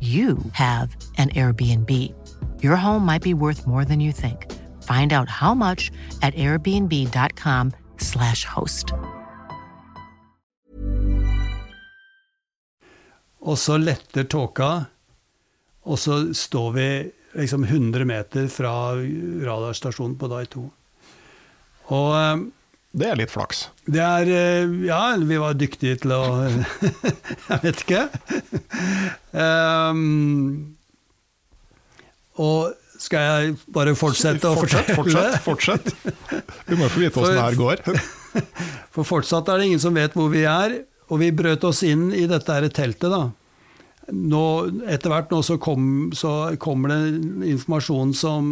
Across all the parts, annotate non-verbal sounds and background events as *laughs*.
you have an Airbnb. Your home might be worth more than you think. Find out how much at airbnb.com/slash host. Og så letter tåka, og så står vi liksom 100 meter fra radarstasjonen på Dai 2. Og eh, Det er litt flaks. Det er eh, Ja, vi var dyktige til å *laughs* Jeg vet ikke. Um, og skal jeg bare fortsette å Fortsett, fortelle? fortsett, fortsett. Vi må få vite åssen det her går. *laughs* For fortsatt er det ingen som vet hvor vi er, og vi brøt oss inn i dette her teltet, da. Nå, etter hvert nå så, kom, så kommer det informasjon som,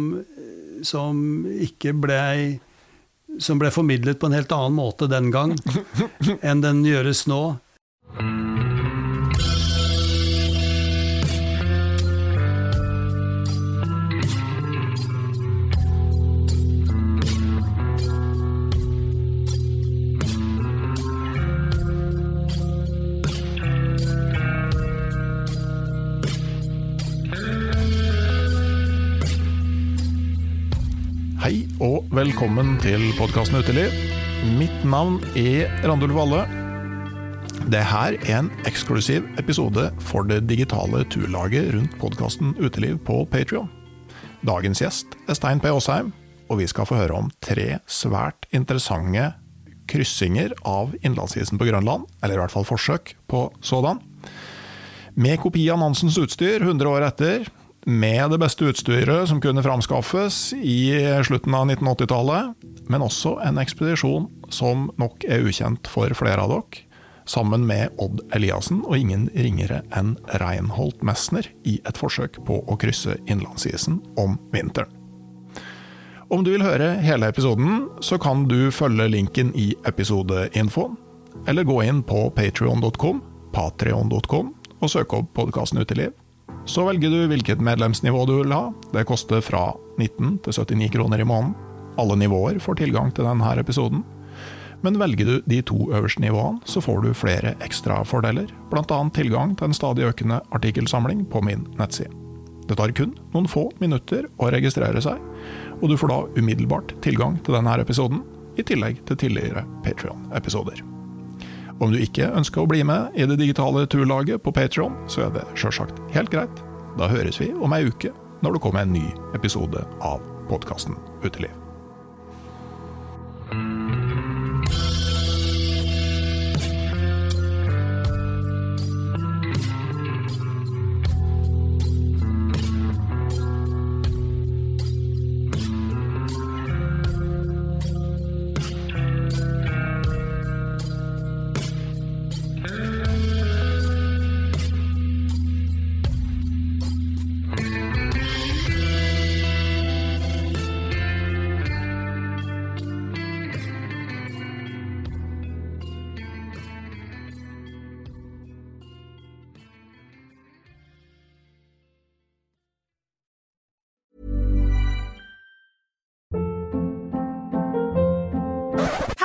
som ikke ble som ble formidlet på en helt annen måte den gang *laughs* enn den gjøres nå. Velkommen til podkasten Uteliv. Mitt navn er Randulf Valle. Det her er en eksklusiv episode for det digitale turlaget rundt podkasten Uteliv på Patrion. Dagens gjest er Stein P. Aasheim, og vi skal få høre om tre svært interessante kryssinger av innlandsisen på Grønland, eller i hvert fall forsøk på sådan. Med kopi av Nansens utstyr 100 år etter, med det beste utstyret som kunne framskaffes i slutten av 1980-tallet, men også en ekspedisjon som nok er ukjent for flere av dere, sammen med Odd Eliassen og ingen ringere enn Reinhold Messner i et forsøk på å krysse innlandsisen om vinteren. Om du vil høre hele episoden, så kan du følge linken i episodeinfoen, eller gå inn på patrion.com, patreon.com, og søke opp podkasten Uteliv. Så velger du hvilket medlemsnivå du vil ha. Det koster fra 19 til 79 kroner i måneden. Alle nivåer får tilgang til denne episoden. Men velger du de to øverste nivåene, så får du flere ekstra fordeler, bl.a. tilgang til en stadig økende artikkelsamling på min nettside. Det tar kun noen få minutter å registrere seg, og du får da umiddelbart tilgang til denne episoden, i tillegg til tidligere Patrion-episoder. Om du ikke ønsker å bli med i det digitale turlaget på Patron, så er det sjølsagt helt greit. Da høres vi om ei uke, når det kommer en ny episode av podkasten Uteliv.